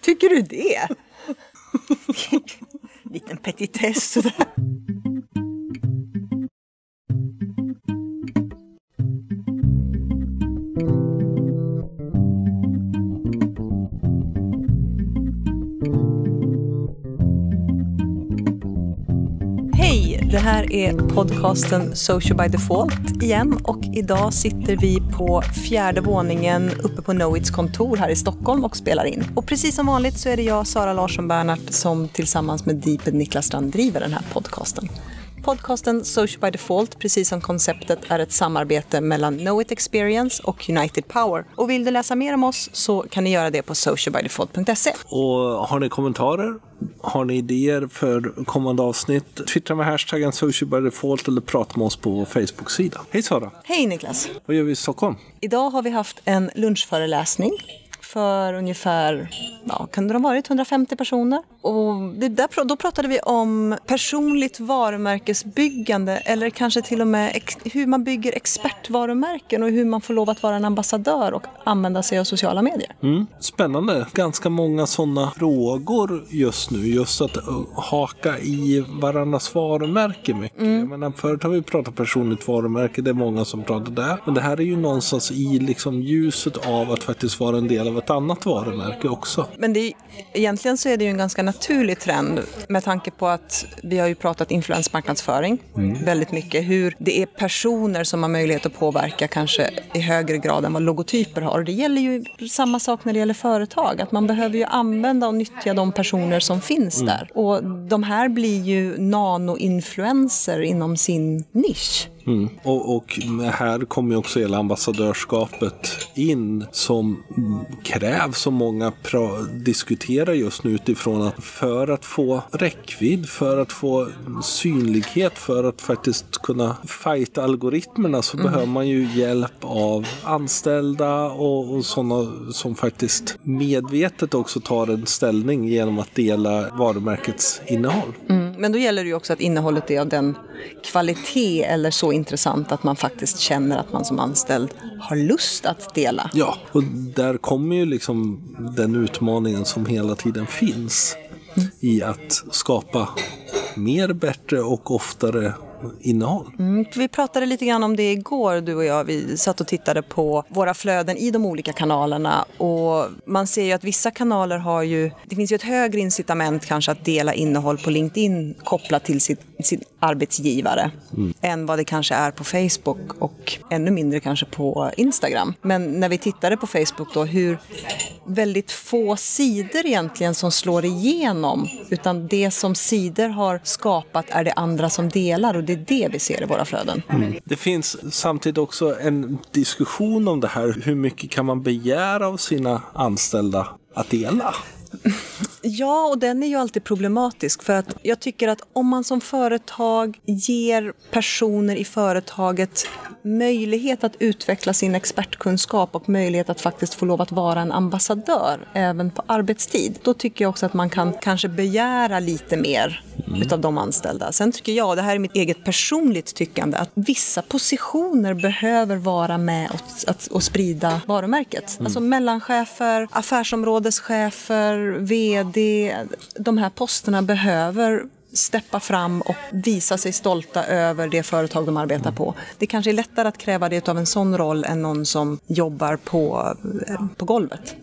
Tycker du det? Liten petitess sådär. Hej! Det här är podcasten Social by Default igen och idag sitter vi på fjärde våningen uppe på Knowits kontor här i Stockholm och spelar in. Och precis som vanligt så är det jag, Sara Larsson Bernhardt, som tillsammans med Deeped Niklas Strand driver den här podcasten. Podcasten Social by Default, precis som konceptet, är ett samarbete mellan Know It Experience och United Power. Och vill du läsa mer om oss så kan ni göra det på socialbydefault.se. Och har ni kommentarer? Har ni idéer för kommande avsnitt? Twittra med hashtaggen socialbydefault eller prata med oss på vår Facebook-sida. Hej Sara! Hej Niklas! Vad gör vi i Stockholm? Idag har vi haft en lunchföreläsning för ungefär, ja, kan det ha varit 150 personer? Och det där, då pratade vi om personligt varumärkesbyggande eller kanske till och med ex, hur man bygger expertvarumärken och hur man får lov att vara en ambassadör och använda sig av sociala medier. Mm. Spännande. Ganska många sådana frågor just nu. Just att haka i varandras varumärke mycket. Mm. Jag menar, förut har vi pratat personligt varumärke, det är många som pratar där. Men det här är ju någonstans i liksom ljuset av att faktiskt vara en del av ett annat varumärke också. Men det egentligen så är det ju en ganska naturlig trend med tanke på att vi har ju pratat influensmarknadsföring mm. väldigt mycket. Hur det är personer som har möjlighet att påverka kanske i högre grad än vad logotyper har. Och det gäller ju samma sak när det gäller företag. Att man behöver ju använda och nyttja de personer som finns mm. där. Och de här blir ju nano-influenser inom sin nisch. Mm. Och, och, här kommer ju också hela ambassadörskapet in som krävs som många diskuterar just nu utifrån att för att få räckvidd, för att få synlighet, för att faktiskt kunna fighta algoritmerna så mm. behöver man ju hjälp av anställda och, och sådana som faktiskt medvetet också tar en ställning genom att dela varumärkets innehåll. Mm. Men då gäller det ju också att innehållet är av den kvalitet eller så intressant att man faktiskt känner att man som anställd har lust att dela. Ja, och där kommer ju liksom den utmaningen som hela tiden finns mm. i att skapa mer, bättre och oftare innehåll. Mm, vi pratade lite grann om det igår, du och jag. Vi satt och tittade på våra flöden i de olika kanalerna och man ser ju att vissa kanaler har ju, det finns ju ett högre incitament kanske att dela innehåll på LinkedIn kopplat till sitt, sin arbetsgivare mm. än vad det kanske är på Facebook och ännu mindre kanske på Instagram. Men när vi tittade på Facebook då, hur väldigt få sidor egentligen som slår igenom utan det som sidor har skapat är det andra som delar och det är det vi ser i våra flöden. Mm. Det finns samtidigt också en diskussion om det här. Hur mycket kan man begära av sina anställda att dela? Ja, och den är ju alltid problematisk för att jag tycker att om man som företag ger personer i företaget möjlighet att utveckla sin expertkunskap och möjlighet att faktiskt få lov att vara en ambassadör även på arbetstid. Då tycker jag också att man kan kanske begära lite mer mm. utav de anställda. Sen tycker jag, och det här är mitt eget personligt tyckande, att vissa positioner behöver vara med och, att, och sprida varumärket. Mm. Alltså mellanchefer, affärsområdeschefer, VD. De här posterna behöver steppa fram och visa sig stolta över det företag de arbetar på. Det kanske är lättare att kräva det av en sån roll än någon som jobbar på, eh, på golvet.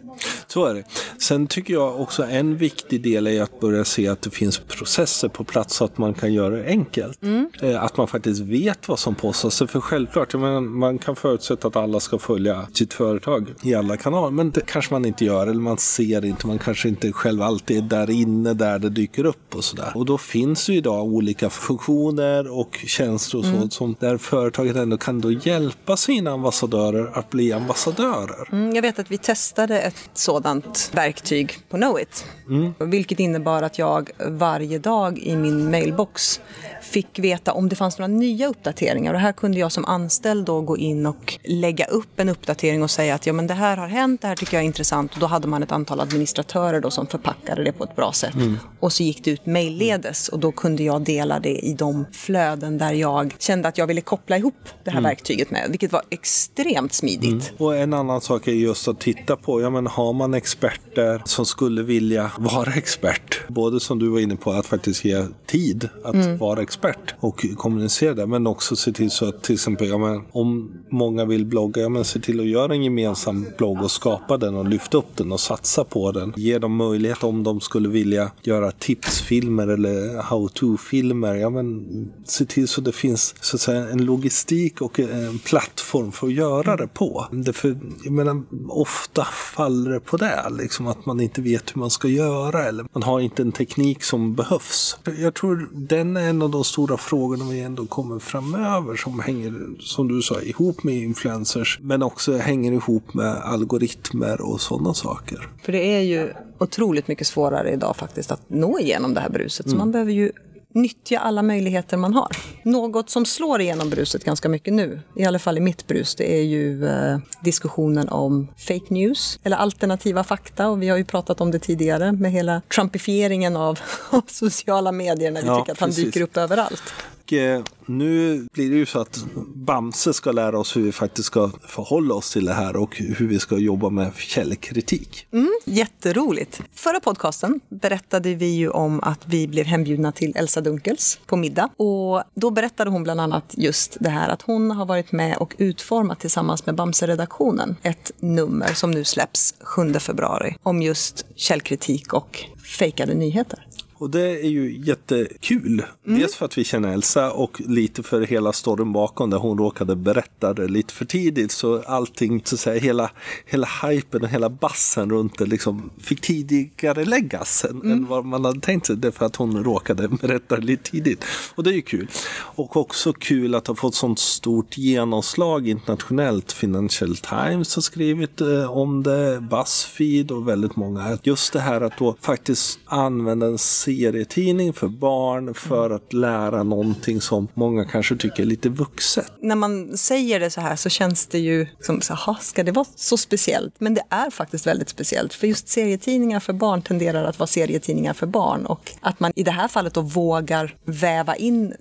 Så är det. Sen tycker jag också en viktig del är att börja se att det finns processer på plats så att man kan göra det enkelt. Mm. Eh, att man faktiskt vet vad som postas. För självklart, man kan förutsätta att alla ska följa sitt företag i alla kanaler. Men det kanske man inte gör eller man ser inte. Man kanske inte själv alltid är där inne där det dyker upp och sådär. Och då finns ju idag olika funktioner och tjänster och så mm. som där företaget ändå kan då hjälpa sina ambassadörer att bli ambassadörer. Mm, jag vet att vi testade ett sådant verktyg på Knowit. Mm. Vilket innebar att jag varje dag i min mailbox fick veta om det fanns några nya uppdateringar. Och här kunde jag som anställd då gå in och lägga upp en uppdatering och säga att ja, men det här har hänt, det här tycker jag är intressant. Och då hade man ett antal administratörer då som förpackade det på ett bra sätt. Mm. Och så gick det ut mejlledes och då kunde jag dela det i de flöden där jag kände att jag ville koppla ihop det här mm. verktyget med. Vilket var extremt smidigt. Mm. Och en annan sak är just att titta på, ja men har man experter som skulle vilja vara expert. Både som du var inne på, att faktiskt ge tid att mm. vara expert och kommunicera det. Men också se till så att till exempel, ja, men, om många vill blogga, ja, men se till att göra en gemensam blogg och skapa den och lyfta upp den och satsa på den. Ge dem möjlighet om de skulle vilja göra tipsfilmer eller how-to-filmer. Ja, men, se till så det finns så att säga, en logistik och en plattform för att göra det på. Därför, jag menar, ofta faller det på det, liksom att man inte vet hur man ska göra eller man har inte en teknik som behövs. Jag tror den är en av de stora frågorna vi ändå kommer framöver som hänger, som du sa, ihop med influencers men också hänger ihop med algoritmer och sådana saker. För det är ju otroligt mycket svårare idag faktiskt att nå igenom det här bruset. Mm. Så man behöver ju nyttja alla möjligheter man har. Något som slår igenom bruset ganska mycket nu, i alla fall i mitt brus, det är ju eh, diskussionen om fake news eller alternativa fakta. Och vi har ju pratat om det tidigare med hela trumpifieringen av, av sociala medier när vi ja, tycker att han precis. dyker upp överallt. Och eh, nu blir det ju så att Bamse ska lära oss hur vi faktiskt ska förhålla oss till det här och hur vi ska jobba med källkritik. Mm, jätteroligt. Förra podcasten berättade vi ju om att vi blev hembjudna till Elsa Dunkels på middag. Och då berättade hon bland annat just det här att hon har varit med och utformat tillsammans med Bamse-redaktionen ett nummer som nu släpps 7 februari om just källkritik och fejkade nyheter. Och det är ju jättekul. Mm. Dels för att vi känner Elsa och lite för hela storyn bakom där hon råkade berätta det lite för tidigt. Så allting, så att säga, hela, hela hypen och hela bassen runt det liksom fick tidigare läggas än, mm. än vad man hade tänkt sig. Därför att hon råkade berätta det lite tidigt. Och det är ju kul. Och också kul att ha fått sånt stort genomslag internationellt. Financial Times har skrivit eh, om det, Buzzfeed och väldigt många. Just det här att då faktiskt använda en serietidning för barn för att lära någonting som många kanske tycker är lite vuxet. När man säger det så här så känns det ju som, jaha, ska det vara så speciellt? Men det är faktiskt väldigt speciellt, för just serietidningar för barn tenderar att vara serietidningar för barn och att man i det här fallet då vågar väva in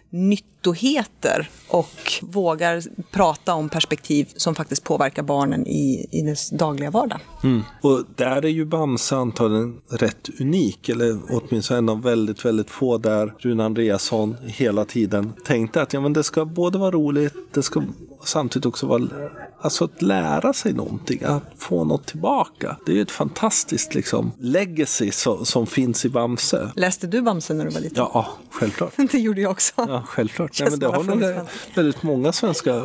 nyttoheter och vågar prata om perspektiv som faktiskt påverkar barnen i, i dess dagliga vardag. Mm. Och där är ju Bamse antagligen rätt unik, eller åtminstone en av väldigt, väldigt få där Rune Andreasson hela tiden tänkte att ja, men det ska både vara roligt, det ska samtidigt också vara alltså att lära sig någonting, att få något tillbaka. Det är ju ett fantastiskt liksom, legacy så, som finns i Bamse. Läste du Bamse när du var liten? Ja, självklart. det gjorde jag också. Ja, självklart. Nej, men det har nog väldigt många svenska,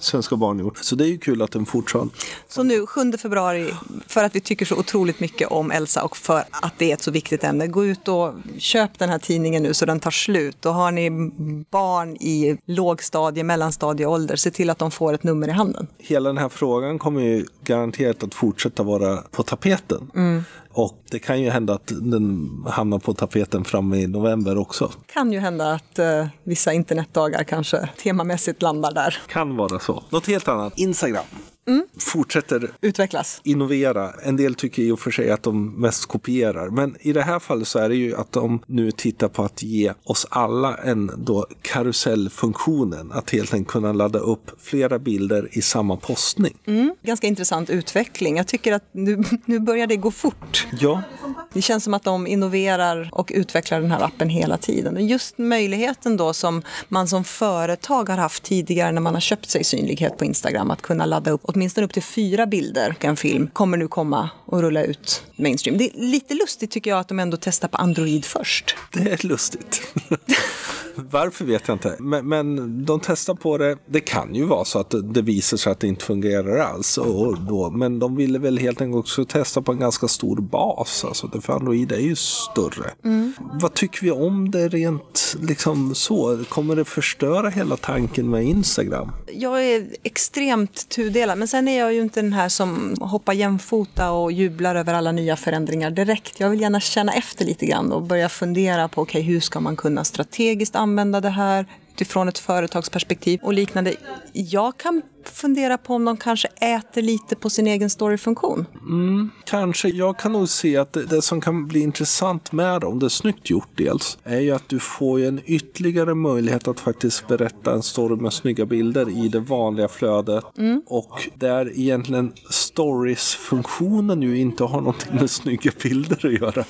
svenska barn gjort. Så det är ju kul att den fortsätter. Så nu 7 februari, för att vi tycker så otroligt mycket om Elsa och för att det är ett så viktigt ämne, gå ut och köp den här tidningen nu så den tar slut. Och har ni barn i lågstadie, mellanstadieålder, se till att de får ett nummer i handen. Hela den här frågan kommer ju garanterat att fortsätta vara på tapeten. Mm. Och det kan ju hända att den hamnar på tapeten framme i november också. Det kan ju hända att eh, vissa internetdagar kanske temamässigt landar där. Kan vara så. Något helt annat. Instagram. Mm. Fortsätter utvecklas. Innovera. En del tycker i och för sig att de mest kopierar. Men i det här fallet så är det ju att de nu tittar på att ge oss alla en då karusellfunktionen. Att helt enkelt kunna ladda upp flera bilder i samma postning. Mm. Ganska intressant utveckling. Jag tycker att nu, nu börjar det gå fort. Ja. Det känns som att de innoverar och utvecklar den här appen hela tiden. Just möjligheten då som man som företag har haft tidigare när man har köpt sig synlighet på Instagram att kunna ladda upp åtminstone upp till fyra bilder och en film kommer nu komma och rulla ut mainstream. Det är lite lustigt tycker jag att de ändå testar på Android först. Det är lustigt. Varför vet jag inte. Men, men, de testar på det. Det kan ju vara så att det visar sig att det inte fungerar alls. Och då, men de ville väl helt enkelt också testa på en ganska stor bas. Alltså, för Android är ju större. Mm. Vad tycker vi om det rent liksom så? Kommer det förstöra hela tanken med Instagram? Jag är extremt tudelad. Men sen är jag ju inte den här som hoppar jämfota och jublar över alla nya förändringar direkt. Jag vill gärna känna efter lite grann och börja fundera på okay, hur ska man kunna strategiskt använda det här utifrån ett företagsperspektiv och liknande. Jag kan fundera på om de kanske äter lite på sin egen storyfunktion. Mm, kanske. Jag kan nog se att det, det, som kan bli intressant med om det är snyggt gjort dels, är ju att du får en ytterligare möjlighet att faktiskt berätta en story med snygga bilder i det vanliga flödet. Mm. Och där egentligen stories-funktionen ju inte har någonting med snygga bilder att göra.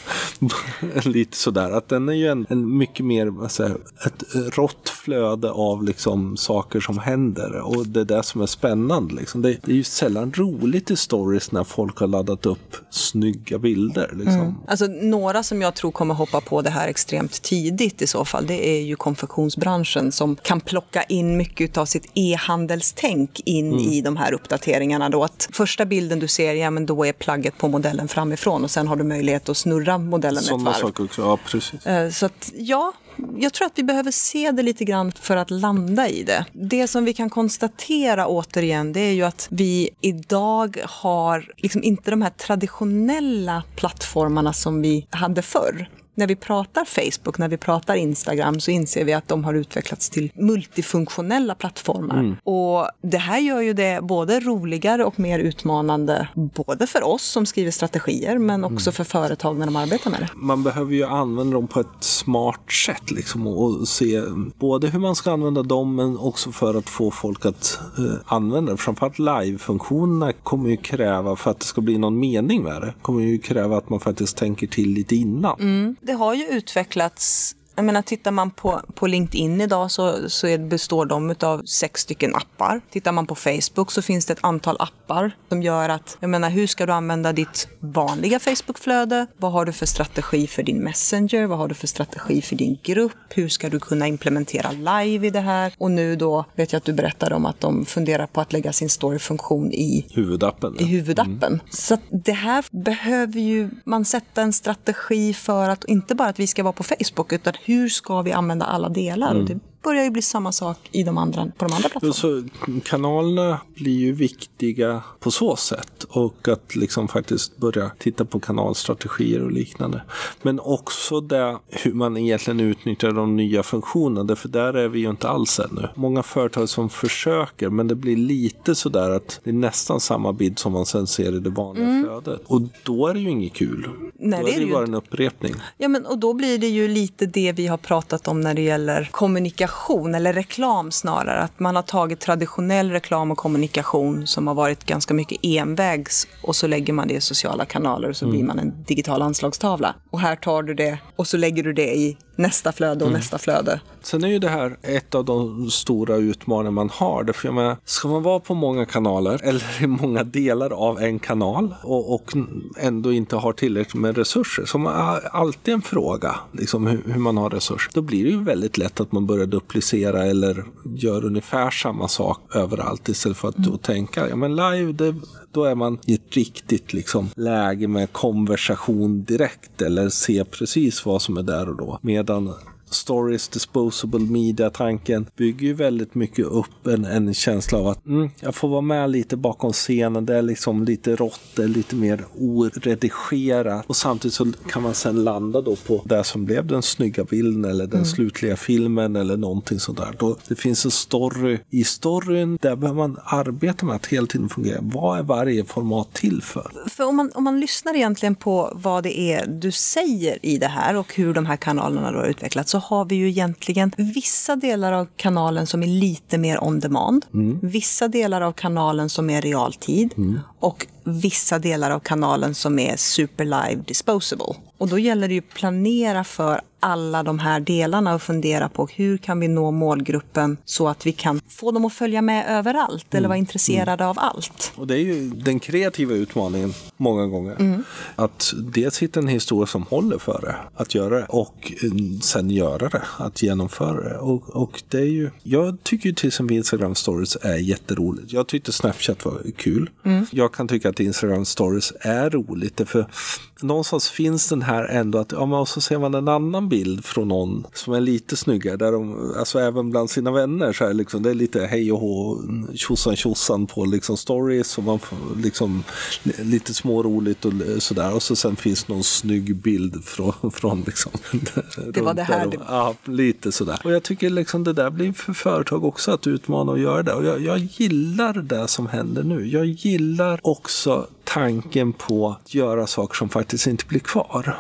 Lite sådär, att den är ju en, en mycket mer, säger, ett rått flöde av liksom saker som händer och det är det som är spännande. Liksom. Det, det, är ju sällan roligt i stories när folk har laddat upp snygga bilder. Liksom. Mm. Alltså, några som jag tror kommer hoppa på det här extremt tidigt i så fall, det är ju konfektionsbranschen som kan plocka in mycket av sitt e-handelstänk in mm. i de här uppdateringarna. Då att första bilden du ser, ja men då är plagget på modellen framifrån och sen har du möjlighet att snurra modellen Sådana ett varv. saker också, ja precis. Eh, så att ja, jag tror att vi behöver se det lite grann för att landa i det. Det som vi kan konstatera återigen, det är ju att vi idag har liksom inte de här traditionella plattformarna som vi hade förr när vi pratar Facebook, när vi pratar Instagram så inser vi att de har utvecklats till multifunktionella plattformar. Mm. Och det här gör ju det både roligare och mer utmanande, både för oss som skriver strategier men mm. också mm. för företag när de arbetar med det. Man behöver ju använda dem på ett smart sätt liksom, och se både hur man ska använda dem men också för att få folk att uh, använda det. Framförallt live-funktionerna kommer ju kräva, för att det ska bli någon mening med det, kommer ju kräva att man faktiskt tänker till lite innan. Mm det har ju utvecklats jag menar, tittar man på, på LinkedIn idag så, så är, består de av sex stycken appar. Tittar man på Facebook så finns det ett antal appar som gör att, jag menar, hur ska du använda ditt vanliga Facebookflöde? Vad har du för strategi för din Messenger? Vad har du för strategi för din grupp? Hur ska du kunna implementera live i det här? Och nu då vet jag att du berättade om att de funderar på att lägga sin storyfunktion i huvudappen. I huvudappen. Mm. Så det här behöver ju man sätta en strategi för att inte bara att vi ska vara på Facebook utan hur ska vi använda alla delar? Mm. Börjar ju bli samma sak i de andra, på de andra plattformarna. Så kanalerna blir ju viktiga på så sätt och att liksom faktiskt börja titta på kanalstrategier och liknande. Men också det hur man egentligen utnyttjar de nya funktionerna, för där är vi ju inte alls ännu. Många företag som försöker, men det blir lite sådär att det är nästan samma bild som man sen ser i det vanliga mm. flödet. Och då är det ju inget kul. Nej, då det är det ju bara en upprepning. Ja, men och då blir det ju lite det vi har pratat om när det gäller kommunikation kommunikation, eller reklam snarare. Att man har tagit traditionell reklam och kommunikation som har varit ganska mycket envägs och så lägger man det i sociala kanaler och så mm. blir man en digital anslagstavla. Och här tar du det och så lägger du det i nästa flöde och mm. nästa flöde. Sen är ju det här ett av de stora utmaningar man har. Därför jag menar, ska man vara på många kanaler eller i många delar av en kanal och, och ändå inte har tillräckligt med resurser, som alltid en fråga, liksom hur, hur, man har resurser, då blir det ju väldigt lätt att man börjar duplicera eller gör ungefär samma sak överallt istället för att mm. tänka, ja men live, det, då är man i ett riktigt liksom, läge med konversation direkt eller se precis vad som är där och då. Medan stories, disposable media-tanken bygger ju väldigt mycket upp en, en känsla av att mm, jag får vara med lite bakom scenen. Det är liksom lite rått, det är lite mer oredigerat och samtidigt så kan man sen landa då på det som blev den snygga bilden eller den mm. slutliga filmen eller någonting sådär. Då det finns en story. I storyn där behöver man arbeta med att hela tiden fungera. Vad är varje format till för? För om man, om man lyssnar egentligen på vad det är du säger i det här och hur de här kanalerna då har utvecklats så har vi ju egentligen vissa delar av kanalen som är lite mer on demand. Mm. Vissa delar av kanalen som är realtid. Mm. Och vissa delar av kanalen som är super live disposable. Och då gäller det ju att planera för alla de här delarna och fundera på hur kan vi nå målgruppen så att vi kan få dem att följa med överallt eller vara mm. intresserade mm. av allt. Och det är ju den kreativa utmaningen många gånger. Mm. Att dels hitta en historia som håller för det, att göra det och eh, sen göra det, att genomföra det. Och, och det är ju, jag tycker ju till exempel Instagram stories är jätteroligt. Jag tyckte Snapchat var kul. Mm. Jag kan tycka att Instagram stories är roligt. För någonstans finns den här ändå att, ja men och så ser man en annan bild från någon som är lite snyggare. Där de, alltså även bland sina vänner så är liksom, det är lite hej och hå, tjosan tjosan på liksom stories och man får liksom lite småroligt och sådär. Och så sen finns någon snygg bild från, från liksom. Det var det här. Och, ja, lite sådär. Och jag tycker liksom det där blir för företag också att utmana och göra det. Och jag, jag gillar det som händer nu. Jag gillar också så tanken på att göra saker som faktiskt inte blir kvar.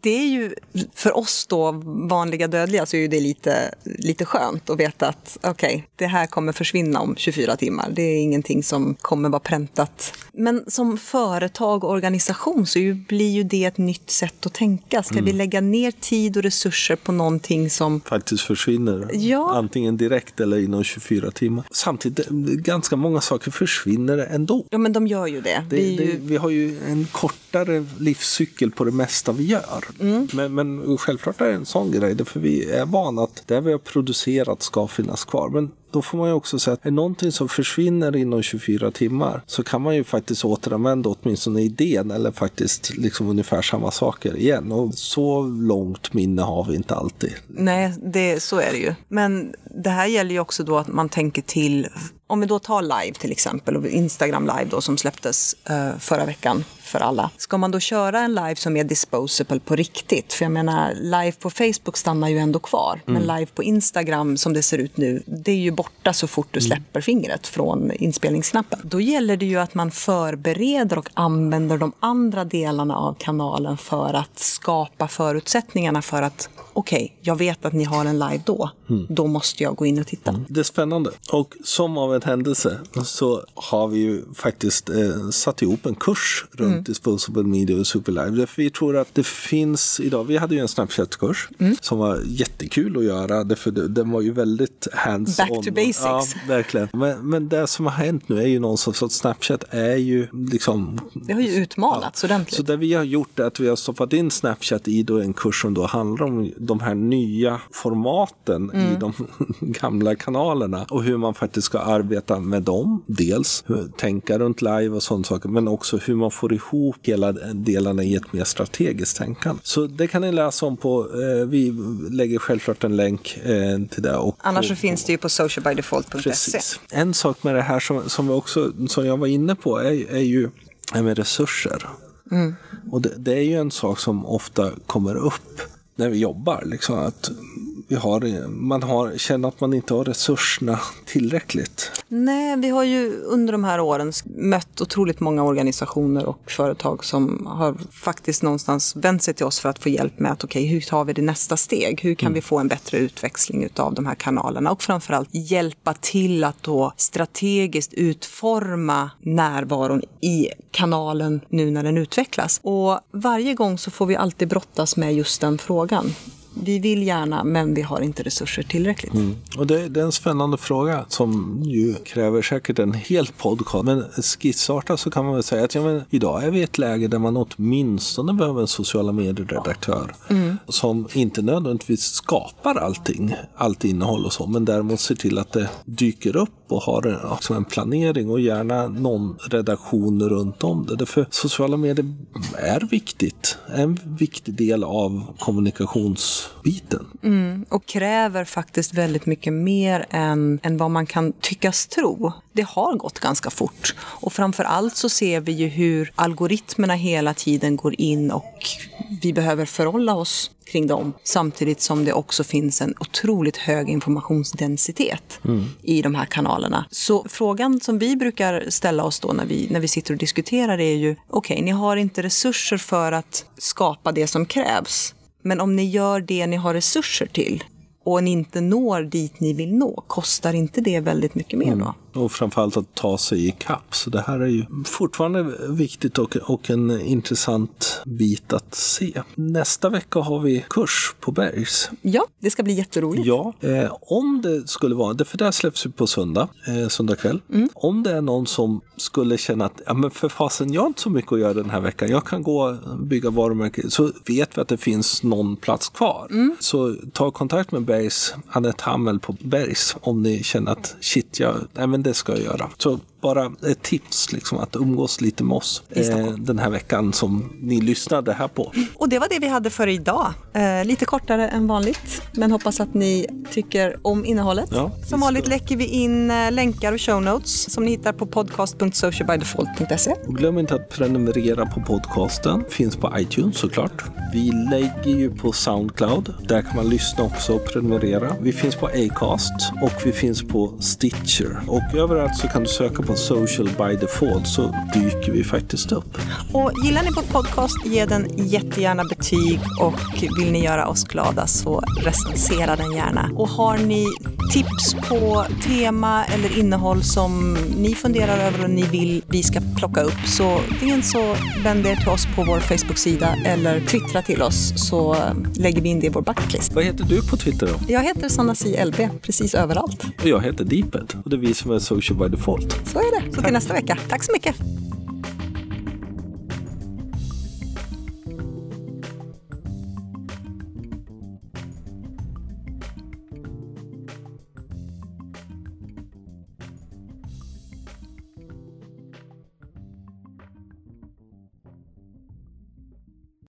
Det är ju, för oss då, vanliga dödliga, så är det lite, lite skönt att veta att okej, okay, det här kommer försvinna om 24 timmar. Det är ingenting som kommer vara präntat. Men som företag och organisation så blir ju det ett nytt sätt att tänka. Ska mm. vi lägga ner tid och resurser på någonting som... Faktiskt försvinner. Ja. Antingen direkt eller inom 24 timmar. Samtidigt, ganska många saker försvinner ändå. Ja, men de gör ju det. det ju... vi har ju en kortare livscykel på det mesta vi gör. Mm. Men, men självklart är det en sån grej, för vi är vana att det vi har producerat ska finnas kvar. Men då får man ju också säga att är någonting som försvinner inom 24 timmar så kan man ju faktiskt återanvända åtminstone idén eller faktiskt liksom ungefär samma saker igen. Och så långt minne har vi inte alltid. Nej, det, så är det ju. Men det här gäller ju också då att man tänker till om vi då tar live till exempel, och Instagram live då som släpptes uh, förra veckan för alla. Ska man då köra en live som är disposable på riktigt? För jag menar, live på Facebook stannar ju ändå kvar. Mm. Men live på Instagram som det ser ut nu, det är ju borta så fort du mm. släpper mm. fingret från inspelningsknappen. Då gäller det ju att man förbereder och använder de andra delarna av kanalen för att skapa förutsättningarna för att okej, okay, jag vet att ni har en live då. Mm. Då måste jag gå in och titta. Mm. Det är spännande. Och som av en händelse så har vi ju faktiskt eh, satt ihop en kurs runt mm. Disposable Media och Superlive. För vi tror att det finns idag, vi hade ju en Snapchat-kurs mm. som var jättekul att göra. För den var ju väldigt hands-on. Back to basics. Ja, verkligen. Men, men det som har hänt nu är ju någonstans att Snapchat är ju liksom... Det har ju utmanats ja. ordentligt. Så det vi har gjort är att vi har stoppat in Snapchat i då en kurs som då handlar om de här nya formaten mm. i de gamla kanalerna och hur man faktiskt ska arbeta med dem. Dels tänka runt live och sånt saker, men också hur man får ihop hela delarna i ett mer strategiskt tänkande. Så det kan ni läsa om på, eh, vi lägger självklart en länk eh, till det. Och Annars så finns det ju på socialbydefault.se. En sak med det här som, som, också, som jag var inne på är, är ju med resurser. Mm. Och det, det, är ju en sak som ofta kommer upp när vi jobbar. Liksom, att vi har, man har, känner att man inte har resurserna tillräckligt. Nej, vi har ju under de här åren mött otroligt många organisationer och företag som har faktiskt någonstans vänt sig till oss för att få hjälp med att okej, okay, hur tar vi det nästa steg? Hur kan mm. vi få en bättre utväxling av de här kanalerna? Och framförallt hjälpa till att då strategiskt utforma närvaron i kanalen nu när den utvecklas. Och varje gång så får vi alltid brottas med just den frågan vi vill gärna men vi har inte resurser tillräckligt. Mm. Och det, det, är en spännande fråga som ju kräver säkert en hel podcast. Men skissartat så kan man väl säga att ja, men, idag är vi i ett läge där man åtminstone behöver en sociala medier-redaktör mm. som inte nödvändigtvis skapar allting, allt innehåll och så, men däremot ser till att det dyker upp och har en, en planering och gärna någon redaktion runt om det. Därför sociala medier är viktigt, en viktig del av kommunikationsbiten. Mm, och kräver faktiskt väldigt mycket mer än, än vad man kan tyckas tro. Det har gått ganska fort och framför allt så ser vi ju hur algoritmerna hela tiden går in och vi behöver förhålla oss kring dem. Samtidigt som det också finns en otroligt hög informationsdensitet mm. i de här kanalerna. Så frågan som vi brukar ställa oss då när vi, när vi sitter och diskuterar är ju, okej, okay, ni har inte resurser för att skapa det som krävs. Men om ni gör det ni har resurser till och ni inte når dit ni vill nå, kostar inte det väldigt mycket mer då? Mm. Och framförallt att ta sig i kapp. Så det här är ju fortfarande viktigt och, och en intressant bit att se. Nästa vecka har vi kurs på Bergs. Ja, det ska bli jätteroligt. Ja, eh, om det skulle vara, för det här släpps ju på söndag, eh, söndag kväll. Mm. Om det är någon som skulle känna att, ja men för fasen, jag har inte så mycket att göra den här veckan. Jag kan gå och bygga varumärken. Så vet vi att det finns någon plats kvar. Mm. Så ta kontakt med Bergs, Anette Hammel på Bergs, om ni känner att shit, jag, nej men det ska jag göra. Så bara ett tips liksom, att umgås lite med oss eh, den här veckan som ni lyssnade här på. Och det var det vi hade för idag. Eh, lite kortare än vanligt, men hoppas att ni tycker om innehållet. Ja, som vanligt läcker vi in eh, länkar och show notes som ni hittar på podcast.socialbydefault.se. glöm inte att prenumerera på podcasten. Finns på iTunes såklart. Vi lägger ju på Soundcloud. Där kan man lyssna också och prenumerera. Vi finns på Acast och vi finns på Stitcher. Och överallt så kan du söka på som social by default så dyker vi faktiskt upp. Och gillar ni vår podcast, ge den jättegärna betyg och vill ni göra oss glada så recensera den gärna. Och har ni tips på tema eller innehåll som ni funderar över och ni vill vi ska plocka upp så antingen så vänd er till oss på vår Facebook-sida eller twittra till oss så lägger vi in det i vår bucketlist. Vad heter du på Twitter då? Jag heter Sanna C. LB, precis överallt. Och jag heter Deeped och det är vi som är social by default. Så är det. Så till nästa vecka. Tack så mycket.